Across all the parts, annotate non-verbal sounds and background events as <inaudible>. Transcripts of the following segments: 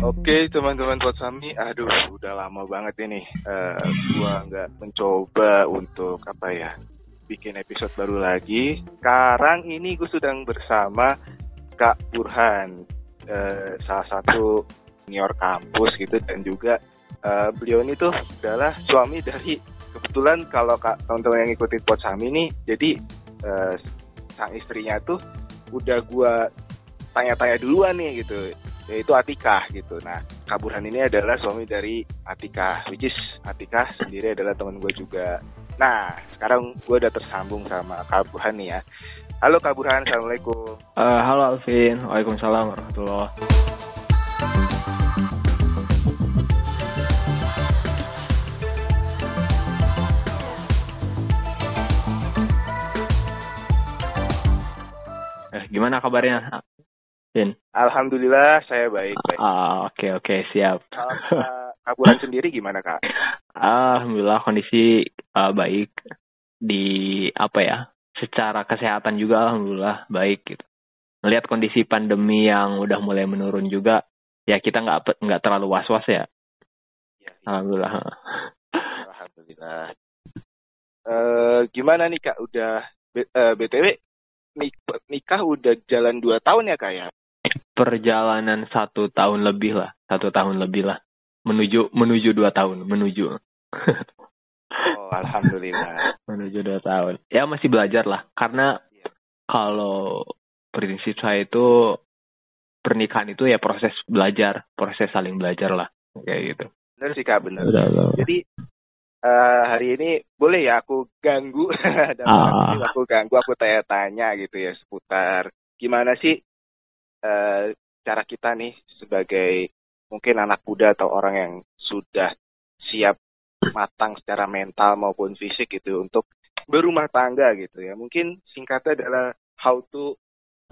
Oke teman-teman Potsami, aduh udah lama banget ini uh, gua nggak mencoba untuk apa ya bikin episode baru lagi. Sekarang ini gue sedang bersama Kak Burhan, uh, salah satu senior kampus gitu dan juga uh, beliau ini tuh adalah suami dari kebetulan kalau kak teman-teman yang ngikutin Potsami ini, jadi uh, sang istrinya tuh udah gua tanya-tanya duluan nih gitu yaitu Atika gitu. Nah, Kaburhan ini adalah suami dari Atika, which is Atika sendiri adalah teman gue juga. Nah, sekarang gue udah tersambung sama Kaburhan nih ya. Halo Kaburhan, Assalamualaikum. Uh, halo Alvin, Waalaikumsalam warahmatullahi Eh, gimana kabarnya? Vin? Alhamdulillah saya baik. baik. Ah, oke okay, oke okay, siap. Kaburan <laughs> sendiri gimana kak? Alhamdulillah kondisi uh, baik di apa ya? Secara kesehatan juga alhamdulillah baik gitu. Melihat kondisi pandemi yang udah mulai menurun juga, ya kita nggak nggak terlalu was was ya. ya, ya. Alhamdulillah. Alhamdulillah. Uh, gimana nih kak? Udah uh, eh, btw nikah udah jalan dua tahun ya kak ya? Perjalanan satu tahun lebih lah, satu tahun lebih lah, menuju menuju dua tahun, menuju. oh, alhamdulillah. <laughs> menuju dua tahun. Ya masih belajar lah, karena yeah. kalau prinsip saya itu pernikahan itu ya proses belajar, proses saling belajar lah, kayak gitu. Benar sih kak, benar. Jadi uh, hari ini boleh ya aku ganggu, <laughs> ah. aku ganggu, aku tanya-tanya gitu ya seputar gimana sih uh, cara kita nih sebagai mungkin anak muda atau orang yang sudah siap matang secara mental maupun fisik gitu untuk berumah tangga gitu ya. Mungkin singkatnya adalah how to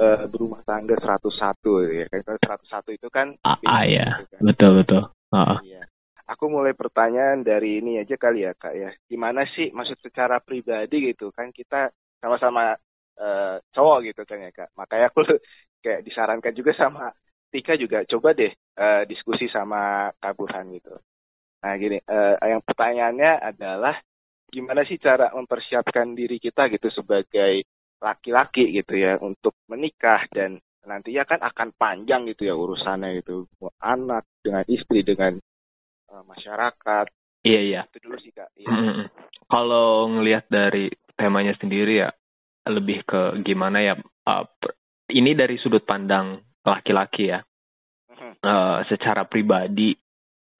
uh, berumah tangga 101 ya kan. 101 itu kan ah, ah ya. Gitu kan. Betul betul. Uh. Iya. Aku mulai pertanyaan dari ini aja kali ya Kak ya. Gimana sih maksud secara pribadi gitu kan kita sama-sama uh, cowok gitu kan ya Kak. Makanya aku <laughs> kayak disarankan juga sama Tika juga coba deh uh, diskusi sama Kak Burhan gitu. Nah gini, uh, yang pertanyaannya adalah gimana sih cara mempersiapkan diri kita gitu sebagai laki-laki gitu ya untuk menikah dan nantinya kan akan panjang gitu ya urusannya gitu anak dengan istri dengan uh, masyarakat. Iya iya. Itu dulu sih kak. Iya. -hmm. Kalau ngelihat dari temanya sendiri ya lebih ke gimana ya uh, ini dari sudut pandang laki-laki ya. Uh, secara pribadi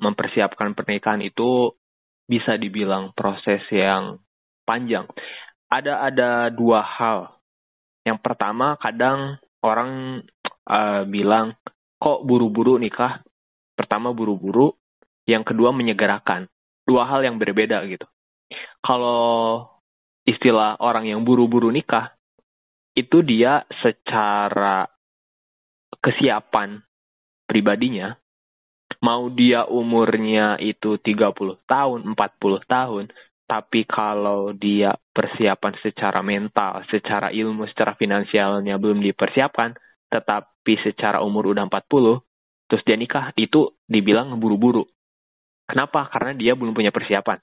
mempersiapkan pernikahan itu bisa dibilang proses yang panjang. Ada ada dua hal. Yang pertama kadang orang uh, bilang kok buru-buru nikah. Pertama buru-buru, yang kedua menyegerakan. Dua hal yang berbeda gitu. Kalau istilah orang yang buru-buru nikah itu dia secara kesiapan pribadinya mau dia umurnya itu 30 tahun, 40 tahun, tapi kalau dia persiapan secara mental, secara ilmu, secara finansialnya belum dipersiapkan, tetapi secara umur udah 40, terus dia nikah, itu dibilang buru-buru. Kenapa? Karena dia belum punya persiapan.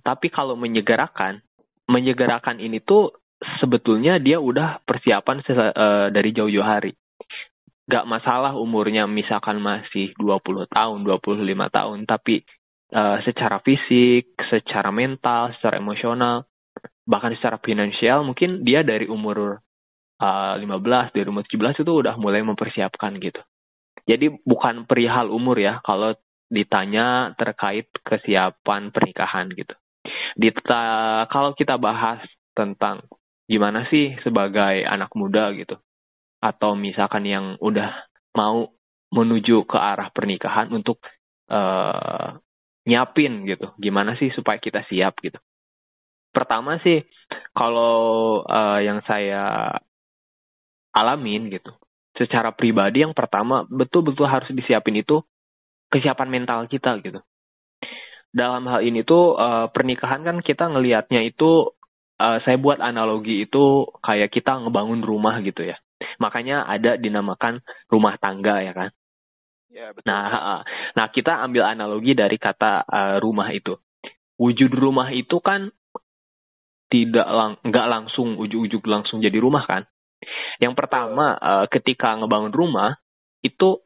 Tapi kalau menyegerakan, menyegerakan ini tuh sebetulnya dia udah persiapan uh, dari jauh-jauh hari. Gak masalah umurnya misalkan masih 20 tahun, 25 tahun, tapi uh, secara fisik, secara mental, secara emosional, bahkan secara finansial mungkin dia dari umur uh, 15, dari umur 17 itu udah mulai mempersiapkan gitu. Jadi bukan perihal umur ya kalau ditanya terkait kesiapan pernikahan gitu. Dita, kalau kita bahas tentang gimana sih sebagai anak muda gitu atau misalkan yang udah mau menuju ke arah pernikahan untuk uh, nyiapin gitu gimana sih supaya kita siap gitu. Pertama sih kalau uh, yang saya alamin gitu secara pribadi yang pertama betul-betul harus disiapin itu kesiapan mental kita gitu dalam hal ini tuh uh, pernikahan kan kita ngelihatnya itu uh, saya buat analogi itu kayak kita ngebangun rumah gitu ya. Makanya ada dinamakan rumah tangga ya kan. Ya, betul. Nah, nah kita ambil analogi dari kata uh, rumah itu. Wujud rumah itu kan tidak lang nggak langsung ujuk-ujuk langsung jadi rumah kan. Yang pertama uh, ketika ngebangun rumah itu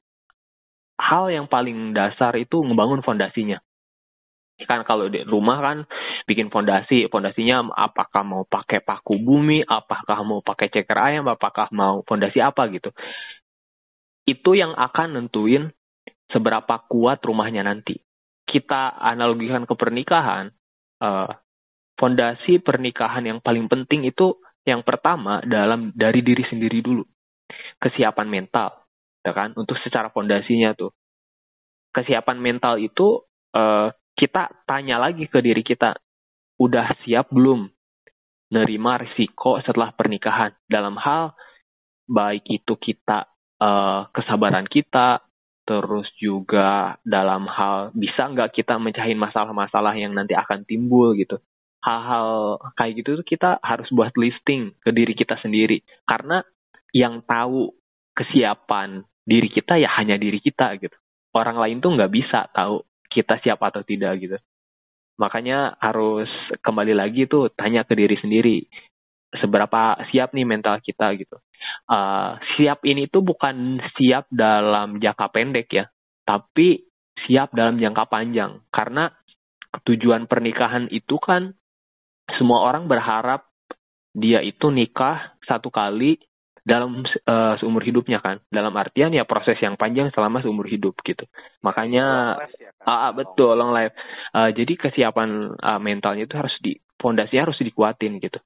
hal yang paling dasar itu ngebangun fondasinya. Kan kalau di rumah kan bikin fondasi, fondasinya apakah mau pakai paku bumi, apakah mau pakai ceker ayam, apakah mau fondasi apa gitu. Itu yang akan nentuin seberapa kuat rumahnya nanti. Kita analogikan ke pernikahan, uh, fondasi pernikahan yang paling penting itu yang pertama dalam dari diri sendiri dulu. Kesiapan mental ya kan untuk secara fondasinya tuh kesiapan mental itu uh, kita tanya lagi ke diri kita udah siap belum nerima risiko setelah pernikahan? Dalam hal baik itu kita uh, kesabaran kita terus juga dalam hal bisa nggak kita mencahin masalah-masalah yang nanti akan timbul gitu. Hal-hal kayak gitu tuh kita harus buat listing ke diri kita sendiri. Karena yang tahu kesiapan diri kita ya hanya diri kita gitu. Orang lain tuh nggak bisa tahu kita siap atau tidak gitu. Makanya harus kembali lagi tuh tanya ke diri sendiri seberapa siap nih mental kita gitu. Uh, siap ini tuh bukan siap dalam jangka pendek ya, tapi siap dalam jangka panjang. Karena tujuan pernikahan itu kan semua orang berharap dia itu nikah satu kali dalam uh, seumur hidupnya kan. Dalam artian ya proses yang panjang selama seumur hidup gitu. Makanya ya, kan? ah, betul long life. Uh, jadi kesiapan uh, mentalnya itu harus di fondasi harus dikuatin gitu.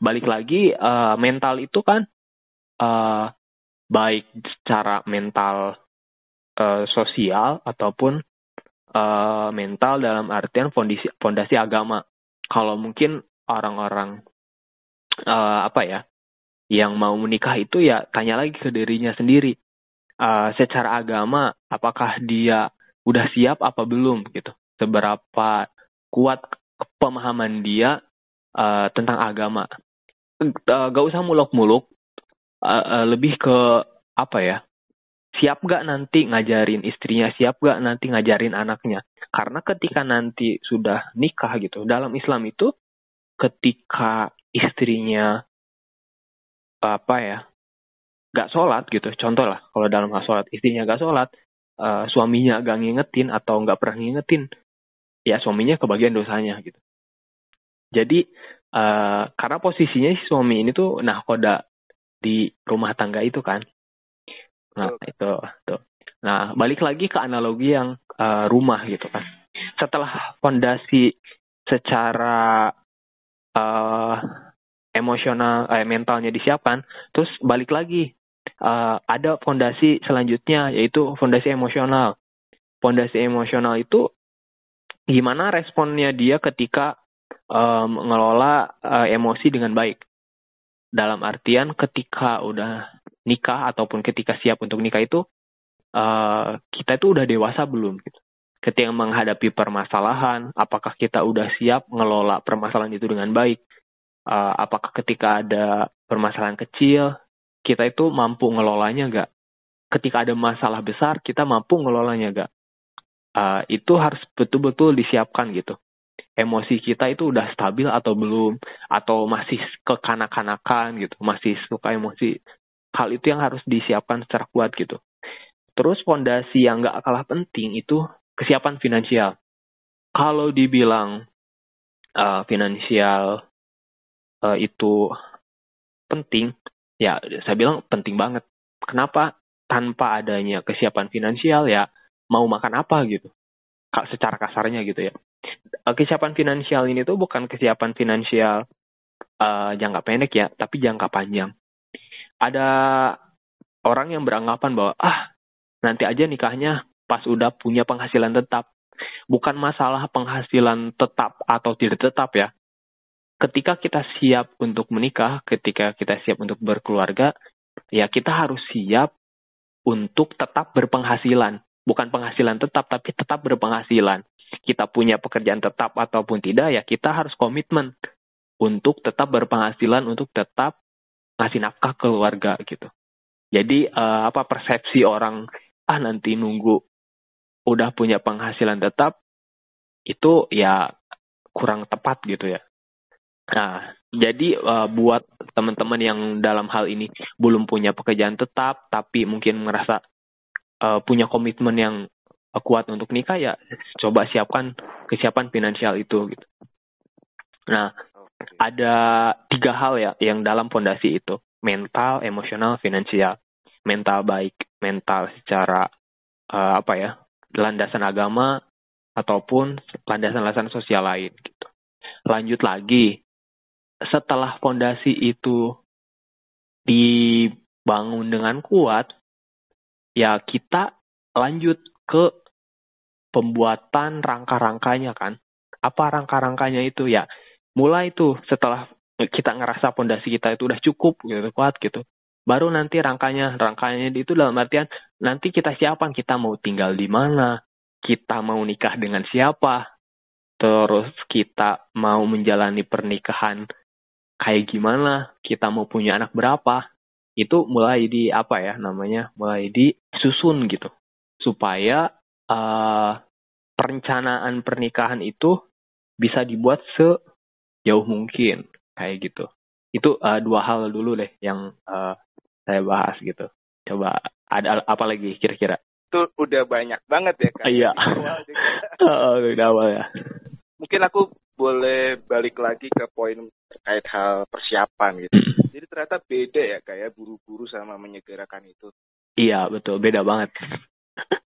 Balik lagi uh, mental itu kan uh, baik secara mental uh, sosial ataupun uh, mental dalam artian fondasi fondasi agama. Kalau mungkin orang-orang uh, apa ya yang mau menikah itu ya tanya lagi ke dirinya sendiri. Uh, secara agama, apakah dia udah siap apa belum gitu? Seberapa kuat pemahaman dia uh, tentang agama? Uh, gak usah muluk-muluk, uh, uh, lebih ke apa ya? Siap gak nanti ngajarin istrinya? Siap gak nanti ngajarin anaknya? Karena ketika nanti sudah nikah gitu, dalam Islam itu ketika istrinya apa ya gak sholat gitu. Contoh lah kalau dalam hal sholat istrinya gak sholat uh, suaminya gak ngingetin atau gak pernah ngingetin ya suaminya kebagian dosanya gitu. Jadi uh, karena posisinya si suami ini tuh nah koda di rumah tangga itu kan. Nah itu tuh. Nah balik lagi ke analogi yang uh, rumah gitu kan. Setelah fondasi secara uh, emosional eh, mentalnya disiapkan terus balik lagi uh, ada fondasi selanjutnya yaitu fondasi emosional. Fondasi emosional itu gimana responnya dia ketika um, mengelola uh, emosi dengan baik. Dalam artian ketika udah nikah ataupun ketika siap untuk nikah itu uh, kita itu udah dewasa belum gitu. Ketika menghadapi permasalahan apakah kita udah siap ngelola permasalahan itu dengan baik uh, apakah ketika ada permasalahan kecil kita itu mampu ngelolanya gak? Ketika ada masalah besar kita mampu ngelolanya gak? Uh, itu harus betul-betul disiapkan gitu. Emosi kita itu udah stabil atau belum, atau masih kekanak-kanakan gitu, masih suka emosi. Hal itu yang harus disiapkan secara kuat gitu. Terus fondasi yang gak kalah penting itu kesiapan finansial. Kalau dibilang uh, finansial uh, itu penting, ya saya bilang penting banget. Kenapa? Tanpa adanya kesiapan finansial ya mau makan apa gitu. Secara kasarnya gitu ya. Uh, kesiapan finansial ini tuh bukan kesiapan finansial uh, jangka pendek ya, tapi jangka panjang. Ada orang yang beranggapan bahwa ah nanti aja nikahnya pas udah punya penghasilan tetap. Bukan masalah penghasilan tetap atau tidak tetap ya, ketika kita siap untuk menikah, ketika kita siap untuk berkeluarga, ya kita harus siap untuk tetap berpenghasilan. Bukan penghasilan tetap, tapi tetap berpenghasilan. Kita punya pekerjaan tetap ataupun tidak, ya kita harus komitmen untuk tetap berpenghasilan, untuk tetap ngasih nafkah keluarga gitu. Jadi uh, apa persepsi orang ah nanti nunggu udah punya penghasilan tetap itu ya kurang tepat gitu ya. Nah, jadi uh, buat teman-teman yang dalam hal ini belum punya pekerjaan tetap tapi mungkin merasa uh, punya komitmen yang kuat untuk nikah ya coba siapkan kesiapan finansial itu gitu. Nah, ada tiga hal ya yang dalam fondasi itu mental, emosional, finansial. Mental baik, mental secara uh, apa ya landasan agama ataupun landasan-landasan sosial lain gitu. Lanjut lagi, setelah fondasi itu dibangun dengan kuat, ya kita lanjut ke pembuatan rangka-rangkanya kan. Apa rangka-rangkanya itu ya? Mulai tuh setelah kita ngerasa pondasi kita itu udah cukup gitu kuat gitu. Baru nanti rangkanya, rangkanya itu dalam artian nanti kita siapkan kita mau tinggal di mana, kita mau nikah dengan siapa, terus kita mau menjalani pernikahan kayak gimana, kita mau punya anak berapa, itu mulai di apa ya namanya, mulai disusun gitu supaya uh, perencanaan pernikahan itu bisa dibuat sejauh mungkin kayak gitu. Itu uh, dua hal dulu deh yang uh, saya bahas gitu. Coba ada apa lagi kira-kira? Itu udah banyak banget ya kan? Iya. <laughs> oh, udah awal ya. Mungkin aku boleh balik lagi ke poin terkait hal persiapan gitu. Hmm. Jadi ternyata beda ya kayak buru-buru sama menyegerakan itu. Iya betul beda banget.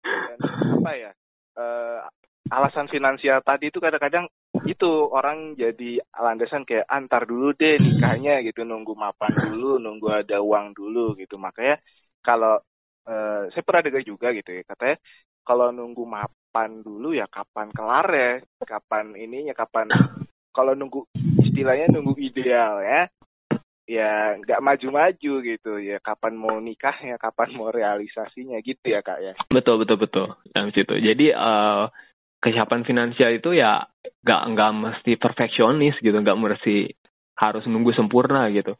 Dan apa ya? Uh, alasan finansial tadi itu kadang-kadang itu orang jadi landasan kayak antar dulu deh nikahnya gitu nunggu mapan dulu nunggu ada uang dulu gitu makanya kalau uh, saya pernah dengar juga gitu ya katanya kalau nunggu mapan dulu ya kapan kelar ya kapan ininya kapan <laughs> kalau nunggu istilahnya nunggu ideal ya ya nggak maju-maju gitu ya kapan mau nikahnya kapan mau realisasinya gitu ya kak ya. Betul betul betul. Yang situ. Jadi uh, kesiapan finansial itu ya nggak nggak mesti perfeksionis gitu nggak mesti harus nunggu sempurna gitu.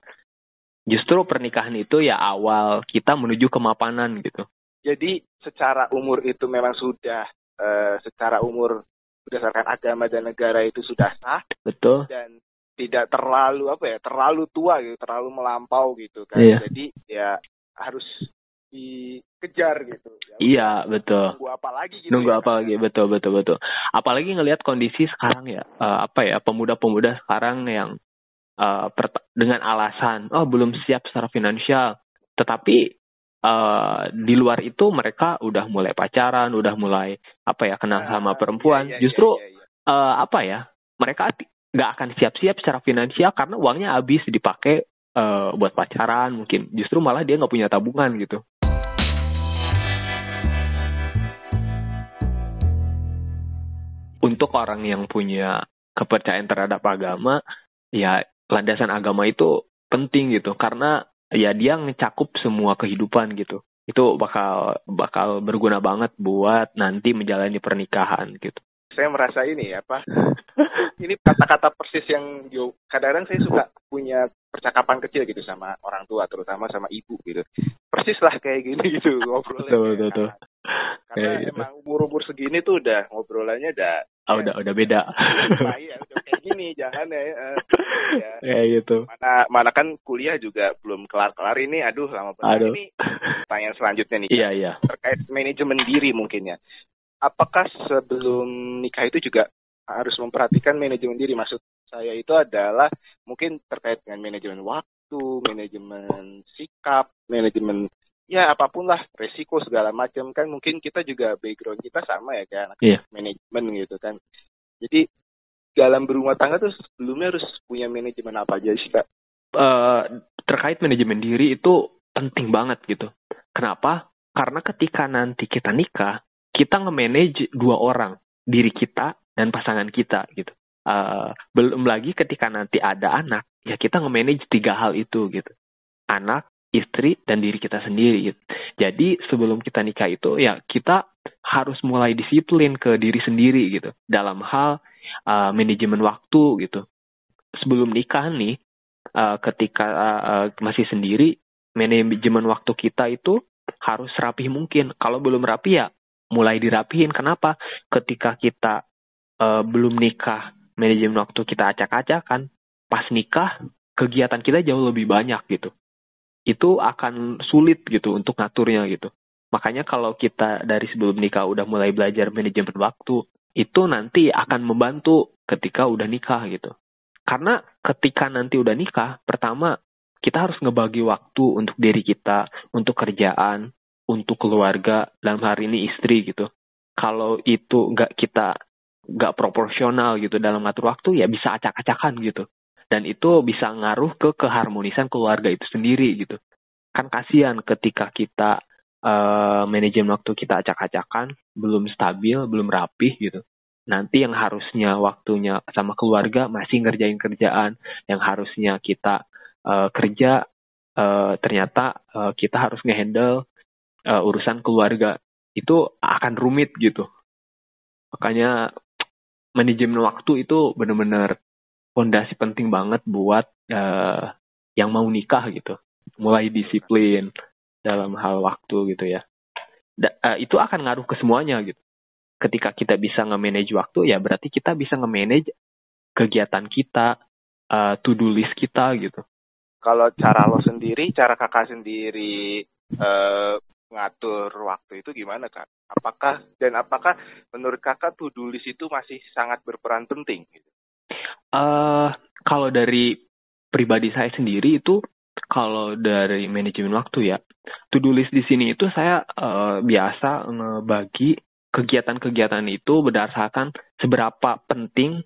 Justru pernikahan itu ya awal kita menuju kemapanan gitu. Jadi secara umur itu memang sudah uh, secara umur berdasarkan agama dan negara itu sudah sah betul dan tidak terlalu apa ya terlalu tua gitu terlalu melampau gitu kan iya. jadi ya harus dikejar gitu. Ya, iya betul. Nunggu apa lagi gitu. Nunggu ya, apa lagi betul betul betul. Apalagi ngelihat kondisi sekarang ya uh, apa ya pemuda-pemuda sekarang yang uh, dengan alasan oh belum siap secara finansial, tetapi uh, di luar itu mereka udah mulai pacaran, udah mulai apa ya kenal nah, sama perempuan. Iya, iya, Justru iya, iya. Uh, apa ya mereka nggak akan siap-siap secara finansial karena uangnya habis dipakai uh, buat pacaran mungkin justru malah dia nggak punya tabungan gitu untuk orang yang punya kepercayaan terhadap agama ya landasan agama itu penting gitu karena ya dia ngecakup semua kehidupan gitu. Itu bakal bakal berguna banget buat nanti menjalani pernikahan gitu. Saya merasa ini ya apa? <laughs> Ini kata-kata persis yang kadang-kadang saya suka punya percakapan kecil gitu sama orang tua terutama sama ibu gitu. Persis lah kayak gini <laughs> gitu ngobrolnya. Betul, betul, betul. karena kayak gitu. emang umur umur segini tuh udah ngobrolannya udah oh, ya, udah udah beda. Ya udah kayak gini jangan ya, uh, ya <laughs> kayak gitu. Mana mana kan kuliah juga belum kelar kelar ini aduh lama banget. Aduh. ini pertanyaan selanjutnya nih iya iya. Terkait manajemen diri mungkin ya. Apakah sebelum nikah itu juga harus memperhatikan manajemen diri? Maksud saya itu adalah mungkin terkait dengan manajemen waktu, manajemen sikap, manajemen ya apa pun lah resiko segala macam kan mungkin kita juga background kita sama ya kan yeah. manajemen gitu kan jadi dalam berumah tangga tuh sebelumnya harus punya manajemen apa aja sih kak? Uh, terkait manajemen diri itu penting banget gitu. Kenapa? Karena ketika nanti kita nikah, kita nge-manage dua orang, diri kita dan pasangan kita gitu. Uh, belum lagi ketika nanti ada anak, ya kita nge-manage tiga hal itu gitu. Anak, istri, dan diri kita sendiri. Jadi sebelum kita nikah itu ya kita harus mulai disiplin ke diri sendiri gitu. Dalam hal uh, manajemen waktu gitu. Sebelum nikah nih, uh, ketika uh, masih sendiri, manajemen waktu kita itu harus rapi mungkin. Kalau belum rapi ya mulai dirapihin. Kenapa? Ketika kita uh, belum nikah, manajemen waktu kita acak-acakan, pas nikah kegiatan kita jauh lebih banyak gitu. Itu akan sulit gitu untuk ngaturnya gitu. Makanya kalau kita dari sebelum nikah udah mulai belajar manajemen waktu, itu nanti akan membantu ketika udah nikah gitu. Karena ketika nanti udah nikah, pertama kita harus ngebagi waktu untuk diri kita, untuk kerjaan, untuk keluarga, dalam hari ini istri gitu. Kalau itu nggak kita nggak proporsional gitu dalam ngatur waktu, ya bisa acak-acakan gitu. Dan itu bisa ngaruh ke keharmonisan keluarga itu sendiri gitu. Kan kasihan ketika kita uh, manajemen waktu kita acak-acakan, belum stabil, belum rapih gitu. Nanti yang harusnya waktunya sama keluarga masih ngerjain kerjaan, yang harusnya kita uh, kerja uh, ternyata uh, kita harus ngehandle uh, urusan keluarga. Itu akan rumit gitu. Makanya manajemen waktu itu benar-benar fondasi penting banget buat uh, yang mau nikah gitu. Mulai disiplin, dalam hal waktu gitu ya. Da, uh, itu akan ngaruh ke semuanya gitu. Ketika kita bisa nge-manage waktu ya berarti kita bisa nge-manage kegiatan kita, uh, to-do list kita gitu. Kalau cara lo sendiri, cara kakak sendiri uh, ngatur waktu itu gimana kak? Apakah dan apakah menurut kakak to-do list itu masih sangat berperan penting? Uh, kalau dari pribadi saya sendiri itu kalau dari manajemen waktu ya, to-do list di sini itu saya uh, biasa ngebagi kegiatan-kegiatan itu berdasarkan seberapa penting,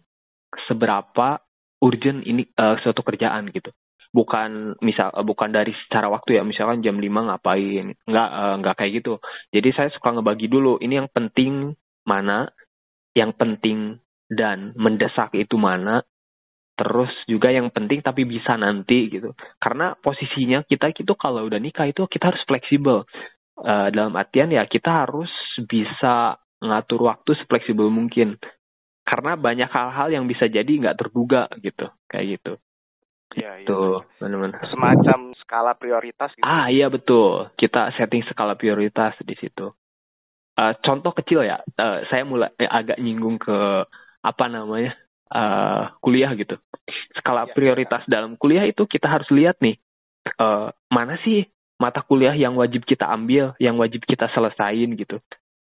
seberapa urgent ini uh, suatu kerjaan gitu. Bukan misal bukan dari secara waktu ya, misalkan jam 5 ngapain. Nggak uh, nggak kayak gitu. Jadi saya suka ngebagi dulu ini yang penting mana, yang penting dan mendesak itu mana, terus juga yang penting tapi bisa nanti gitu. Karena posisinya kita itu kalau udah nikah itu kita harus fleksibel. Uh, dalam artian ya kita harus bisa ngatur waktu fleksibel mungkin. Karena banyak hal-hal yang bisa jadi nggak terduga gitu. Kayak gitu. Ya, itu ya. benar-benar semacam skala prioritas gitu. ah iya betul. Kita setting skala prioritas di situ. Uh, contoh kecil ya. Uh, saya mulai eh, agak nyinggung ke apa namanya uh, kuliah gitu. Skala ya, prioritas ya. dalam kuliah itu kita harus lihat nih uh, mana sih mata kuliah yang wajib kita ambil, yang wajib kita selesain gitu.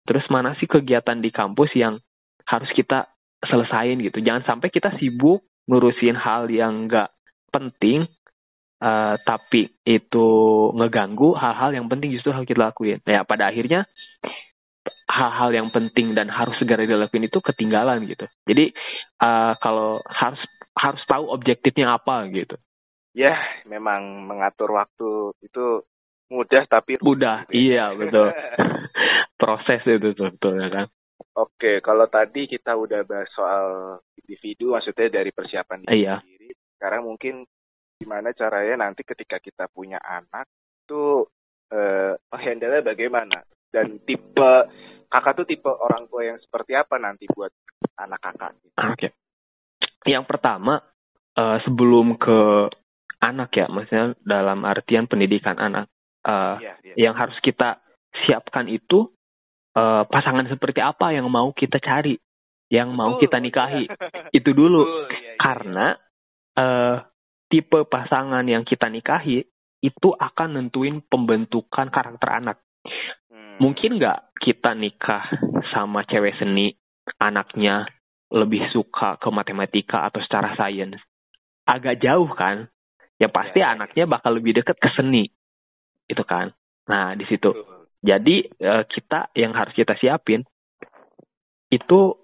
Terus mana sih kegiatan di kampus yang harus kita selesain gitu. Jangan sampai kita sibuk ngurusin hal yang nggak penting, uh, tapi itu ngeganggu hal-hal yang penting justru harus kita lakuin. Ya pada akhirnya hal-hal yang penting dan harus segera dilakuin itu ketinggalan gitu. Jadi uh, kalau harus harus tahu objektifnya apa gitu. Ya, memang mengatur waktu itu mudah tapi mudah. Iya, betul. <laughs> Proses itu betul ya kan. Oke, kalau tadi kita udah bahas soal individu maksudnya dari persiapan diri iya. sendiri. Sekarang mungkin gimana caranya nanti ketika kita punya anak itu eh, handle bagaimana dan tipe kakak tuh tipe orang tua yang seperti apa nanti buat anak kakak? Gitu? Oke. Okay. Yang pertama uh, sebelum ke anak ya, maksudnya dalam artian pendidikan anak, uh, yeah, yeah. yang harus kita siapkan itu uh, pasangan seperti apa yang mau kita cari, yang mau kita nikahi, <laughs> itu dulu. yeah, yeah, Karena uh, tipe pasangan yang kita nikahi itu akan nentuin pembentukan karakter anak. Mungkin nggak kita nikah sama cewek seni, anaknya lebih suka ke matematika atau secara sains? Agak jauh kan? Ya pasti ya. anaknya bakal lebih deket ke seni. Itu kan. Nah, di situ. Jadi eh, kita yang harus kita siapin itu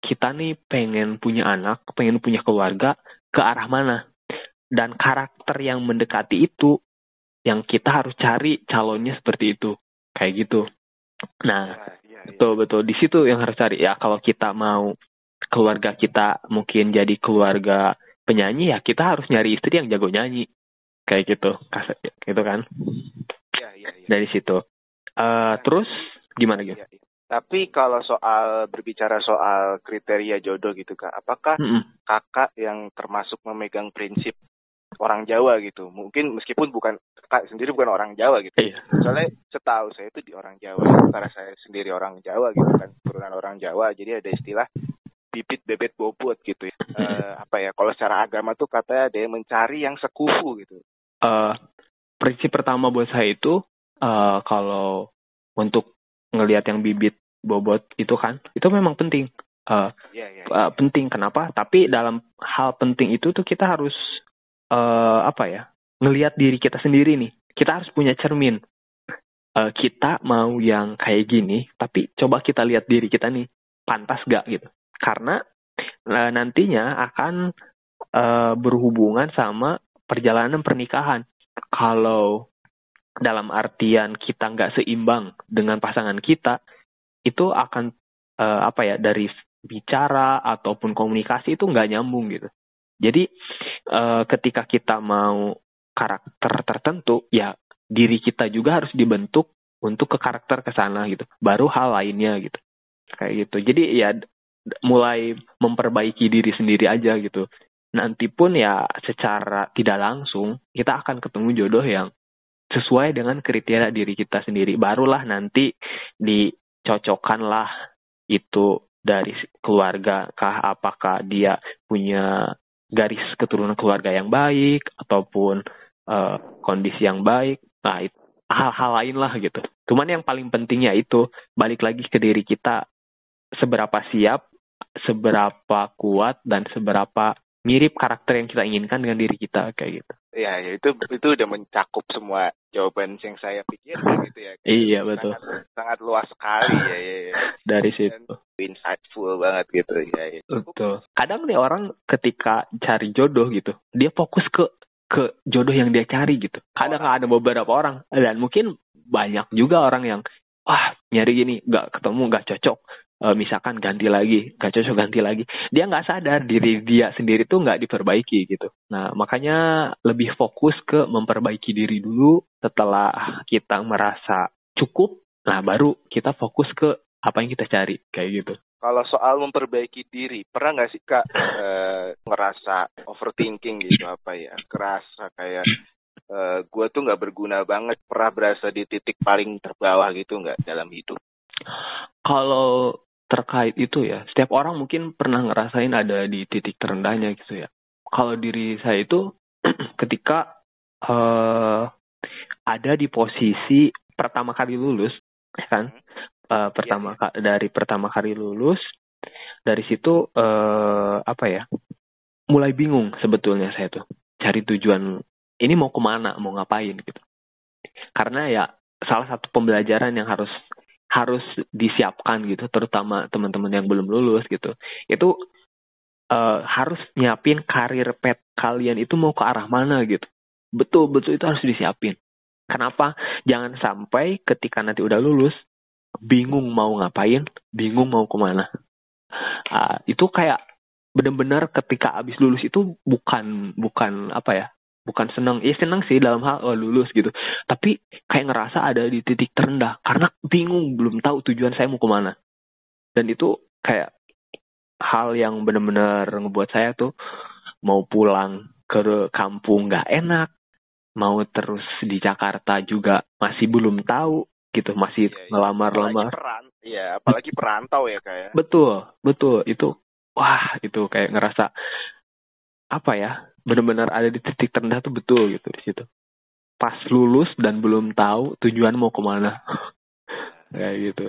kita nih pengen punya anak, pengen punya keluarga ke arah mana? Dan karakter yang mendekati itu yang kita harus cari calonnya seperti itu kayak gitu. Nah ya, ya, betul betul. Di situ yang harus cari. Ya kalau kita mau keluarga kita mungkin jadi keluarga penyanyi ya kita harus nyari istri yang jago nyanyi. Kayak gitu gitu kan? Ya, ya, ya. dari situ. Uh, terus gimana gitu ya, ya. tapi kalau soal berbicara soal kriteria jodoh gitu kak apakah mm -hmm. kakak yang termasuk memegang prinsip orang Jawa gitu. Mungkin meskipun bukan kakak sendiri bukan orang Jawa gitu. Iya. Soalnya setahu saya itu di orang Jawa, karena saya sendiri orang Jawa gitu kan, turunan orang Jawa, jadi ada istilah bibit bebet bobot gitu ya. Uh, apa ya? Kalau secara agama tuh katanya ada yang mencari yang sekufu gitu. Uh, prinsip pertama buat saya itu uh, kalau untuk ngelihat yang bibit bobot itu kan, itu memang penting. Uh, yeah, yeah, yeah. Uh, penting kenapa? Tapi dalam hal penting itu tuh kita harus uh, apa ya? Ngelihat diri kita sendiri nih. Kita harus punya cermin. Uh, kita mau yang kayak gini, tapi coba kita lihat diri kita nih, pantas gak gitu? karena uh, nantinya akan uh, berhubungan sama perjalanan pernikahan. Kalau dalam artian kita nggak seimbang dengan pasangan kita, itu akan uh, apa ya dari bicara ataupun komunikasi itu nggak nyambung gitu. Jadi uh, ketika kita mau karakter tertentu, ya diri kita juga harus dibentuk untuk ke karakter ke sana gitu. Baru hal lainnya gitu. Kayak gitu. Jadi ya mulai memperbaiki diri sendiri aja gitu. Nanti pun ya secara tidak langsung kita akan ketemu jodoh yang sesuai dengan kriteria diri kita sendiri. Barulah nanti dicocokkanlah itu dari keluarga kah apakah dia punya garis keturunan keluarga yang baik ataupun uh, kondisi yang baik. Nah, hal-hal lain lah gitu. Cuman yang paling pentingnya itu balik lagi ke diri kita seberapa siap seberapa kuat dan seberapa mirip karakter yang kita inginkan dengan diri kita kayak gitu. Iya, ya, itu itu udah mencakup semua jawaban yang saya pikirkan gitu ya. Iya betul. Sangat, sangat luas sekali ya, ya, ya. Dari situ. Insightful banget gitu ya. Betul. Kadang nih orang ketika cari jodoh gitu, dia fokus ke ke jodoh yang dia cari gitu. Kadang ada beberapa orang dan mungkin banyak juga orang yang wah nyari gini nggak ketemu nggak cocok uh, misalkan ganti lagi, gak cocok ganti lagi, dia nggak sadar diri dia sendiri tuh nggak diperbaiki gitu. Nah makanya lebih fokus ke memperbaiki diri dulu. Setelah kita merasa cukup, nah baru kita fokus ke apa yang kita cari kayak gitu. Kalau soal memperbaiki diri, pernah nggak sih kak e, ngerasa overthinking gitu apa ya? Kerasa kayak e, eh, gue tuh nggak berguna banget, pernah berasa di titik paling terbawah gitu nggak dalam hidup? Kalau terkait itu ya, setiap orang mungkin pernah ngerasain ada di titik terendahnya gitu ya. Kalau diri saya itu <clears throat> ketika uh, ada di posisi pertama kali lulus, ya kan? Uh, pertama ya, dari pertama kali lulus, dari situ uh, apa ya? Mulai bingung sebetulnya saya tuh cari tujuan ini mau ke mana, mau ngapain gitu. Karena ya salah satu pembelajaran yang harus harus disiapkan gitu, terutama teman-teman yang belum lulus gitu. Itu uh, harus nyiapin karir pet kalian itu mau ke arah mana gitu. Betul, betul itu harus disiapin. Kenapa? Jangan sampai ketika nanti udah lulus, bingung mau ngapain, bingung mau ke mana. Uh, itu kayak benar-benar ketika abis lulus itu bukan bukan apa ya bukan seneng. Ya seneng sih dalam hal oh, lulus gitu. Tapi kayak ngerasa ada di titik terendah karena bingung belum tahu tujuan saya mau ke mana. Dan itu kayak hal yang benar-benar ngebuat saya tuh mau pulang ke kampung nggak enak mau terus di Jakarta juga masih belum tahu gitu masih iya, iya. ngelamar-lamar. Iya apalagi perantau ya kayak ya. betul betul. Itu wah itu kayak ngerasa apa ya benar-benar ada di titik terendah tuh betul gitu di situ. Pas lulus dan belum tahu tujuan mau ke mana. <laughs> Kayak gitu.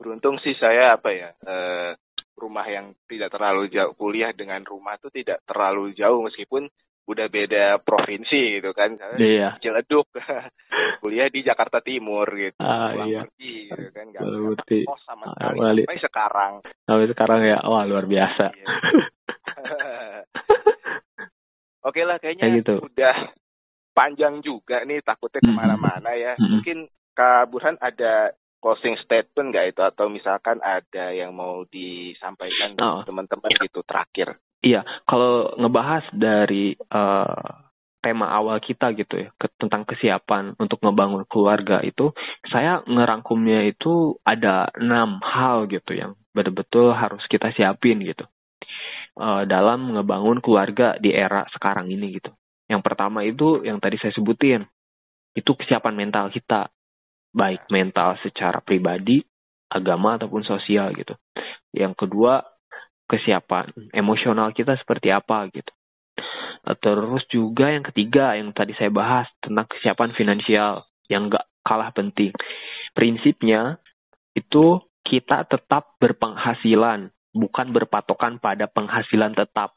Beruntung sih saya apa ya eh, rumah yang tidak terlalu jauh kuliah dengan rumah tuh tidak terlalu jauh meskipun udah beda provinsi gitu kan iya. Ciledug <laughs> kuliah di Jakarta Timur gitu ah, iya. pergi gitu kan nggak kos sama ah, sekali sampai sekarang sampai sekarang ya wah luar biasa iya. <laughs> Oke lah, kayaknya Kayak gitu. udah panjang juga nih, takutnya ke mana-mana ya. Mm-hmm. Mungkin Kak Burhan ada closing statement nggak itu atau misalkan ada yang mau disampaikan oh. teman-teman gitu terakhir? Iya, kalau ngebahas dari uh, tema awal kita gitu ya ke, tentang kesiapan untuk ngebangun keluarga itu, saya ngerangkumnya itu ada enam hal gitu yang betul-betul harus kita siapin gitu uh, dalam ngebangun keluarga di era sekarang ini gitu. Yang pertama itu yang tadi saya sebutin, itu kesiapan mental kita, baik mental secara pribadi, agama ataupun sosial gitu. Yang kedua, kesiapan emosional kita seperti apa gitu. Terus juga yang ketiga yang tadi saya bahas tentang kesiapan finansial yang gak kalah penting. Prinsipnya itu kita tetap berpenghasilan, bukan berpatokan pada penghasilan tetap,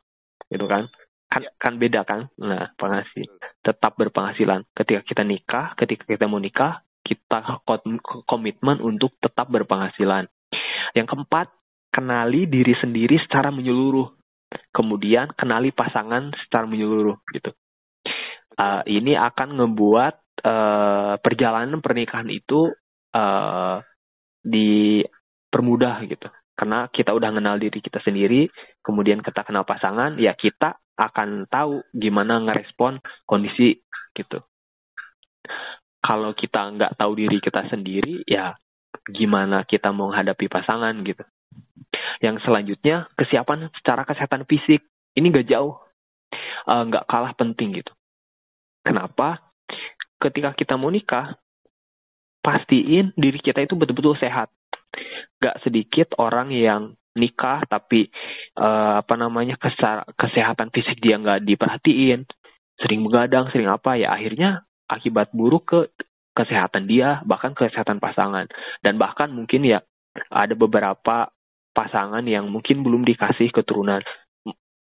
gitu kan? Kan, ya. kan beda kan? Nah, penghasil tetap berpenghasilan. Ketika kita nikah, ketika kita mau nikah, kita komitmen untuk tetap berpenghasilan. Yang keempat, kenali diri sendiri secara menyeluruh. Kemudian kenali pasangan secara menyeluruh gitu. Uh, ini akan ngebuat uh, perjalanan pernikahan itu uh, dipermudah gitu. Karena kita udah kenal diri kita sendiri, kemudian kita kenal pasangan, ya kita akan tahu gimana ngerespon kondisi gitu. Kalau kita nggak tahu diri kita sendiri, ya gimana kita mau menghadapi pasangan gitu. Yang selanjutnya, kesiapan secara kesehatan fisik. Ini nggak jauh, nggak uh, kalah penting gitu. Kenapa? Ketika kita mau nikah, pastiin diri kita itu betul-betul sehat. Gak sedikit orang yang nikah tapi uh, apa namanya kesehatan fisik dia nggak diperhatiin, sering begadang, sering apa ya akhirnya akibat buruk ke kesehatan dia bahkan kesehatan pasangan dan bahkan mungkin ya ada beberapa pasangan yang mungkin belum dikasih keturunan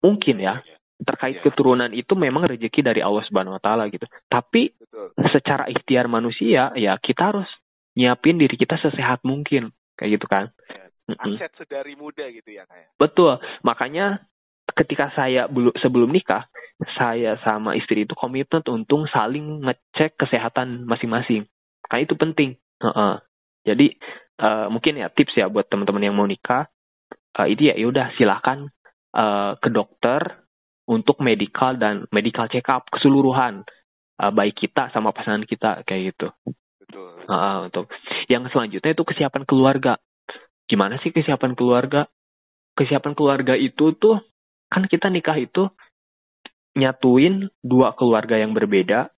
mungkin ya terkait ya. keturunan itu memang rezeki dari Allah Subhanahu wa taala gitu. Tapi Betul. secara ikhtiar manusia ya kita harus nyiapin diri kita sesehat mungkin kayak gitu kan. Ya. Aset sedari muda gitu ya kayak. Ya? Betul. Makanya ketika saya belum sebelum nikah, saya sama istri itu komitmen untuk saling ngecek kesehatan masing-masing. Karena itu penting. Uh -uh. Jadi uh, mungkin ya tips ya buat teman-teman yang mau nikah, uh, itu ya udah silahkan uh, ke dokter untuk medical dan medical check up keseluruhan uh, baik kita sama pasangan kita kayak gitu. Betul. Uh, untuk yang selanjutnya itu kesiapan keluarga. Gimana sih kesiapan keluarga? Kesiapan keluarga itu tuh kan kita nikah itu nyatuin dua keluarga yang berbeda,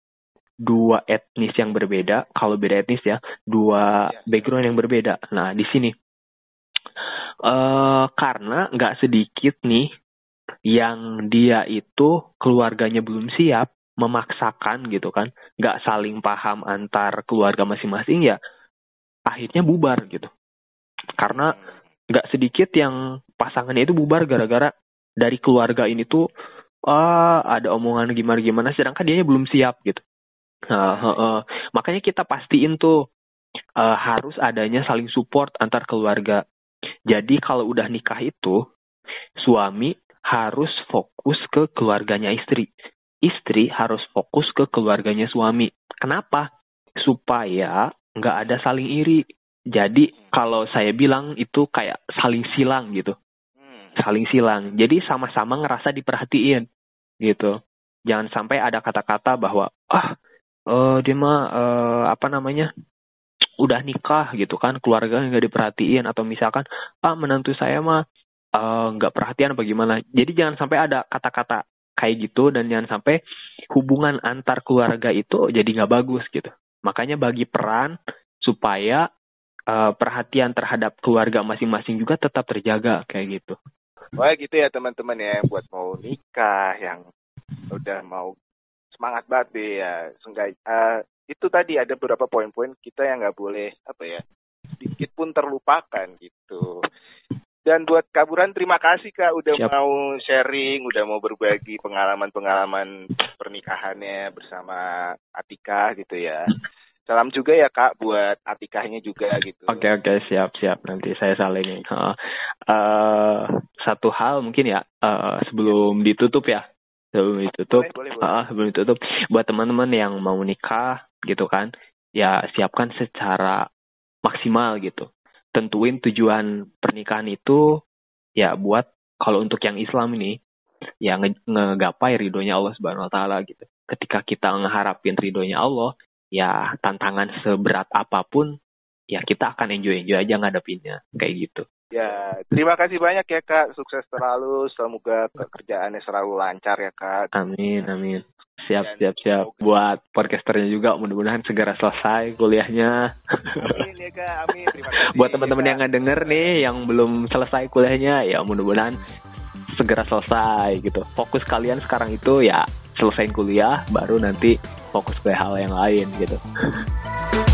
dua etnis yang berbeda. Kalau beda etnis ya, dua ya. background yang berbeda. Nah di sini uh, karena nggak sedikit nih yang dia itu keluarganya belum siap memaksakan gitu kan. Nggak saling paham antar keluarga masing-masing ya akhirnya bubar gitu. Karena nggak sedikit yang pasangannya itu bubar gara-gara dari keluarga ini tuh uh, ada omongan gimana gimana sedangkan dia belum siap gitu. Uh, uh, uh. makanya kita pastiin tuh uh, harus adanya saling support antar keluarga jadi kalau udah nikah itu suami harus fokus ke keluarganya istri. Istri harus fokus ke keluarganya suami. Kenapa? Supaya nggak ada saling iri. Jadi kalau saya bilang itu kayak saling silang gitu. Hmm. Saling silang. Jadi sama-sama ngerasa diperhatiin gitu. Jangan sampai ada kata-kata bahwa ah uh, dia mah uh, apa namanya udah nikah gitu kan keluarga nggak diperhatiin atau misalkan ah menantu saya mah Eh, nggak uh, perhatian bagaimana. Jadi jangan sampai ada kata-kata kayak gitu dan jangan sampai hubungan antar keluarga itu jadi nggak bagus gitu. Makanya bagi peran supaya uh, perhatian terhadap keluarga masing-masing juga tetap terjaga kayak gitu. Wah gitu ya teman-teman ya yang buat mau nikah, yang udah mau semangat banget deh ya. Uh, itu tadi ada beberapa poin-poin kita yang nggak boleh apa ya sedikit pun terlupakan gitu. Dan buat Kaburan terima kasih Kak udah Siap. mau sharing, udah mau berbagi pengalaman-pengalaman pernikahannya bersama Atika gitu ya. Salam juga ya Kak buat Atikahnya juga gitu. Oke okay, oke okay, siap siap nanti saya saling. Uh, uh, satu hal mungkin ya uh, sebelum ditutup ya sebelum ditutup boleh, boleh, boleh. Uh, sebelum ditutup buat teman-teman yang mau nikah gitu kan ya siapkan secara maksimal gitu tentuin tujuan pernikahan itu ya buat kalau untuk yang Islam ini ya nge ngegapai ridhonya Allah Subhanahu wa taala gitu. Ketika kita ngeharapin ridhonya Allah, ya tantangan seberat apa pun ya kita akan enjoy-enjoy aja ngadepinnya kayak gitu. Ya, terima kasih banyak ya Kak. Sukses terlalu. Semoga pekerjaannya selalu lancar ya Kak. Amin, amin. Siap, siap, siap. Buat podcasternya juga, mudah-mudahan segera selesai kuliahnya. Amin ya kak, amin. Terima <laughs> kasih. Buat teman-teman yang nggak denger nih, yang belum selesai kuliahnya, ya mudah-mudahan segera selesai gitu. Fokus kalian sekarang itu ya selesaiin kuliah, baru nanti fokus ke hal yang lain gitu. <laughs>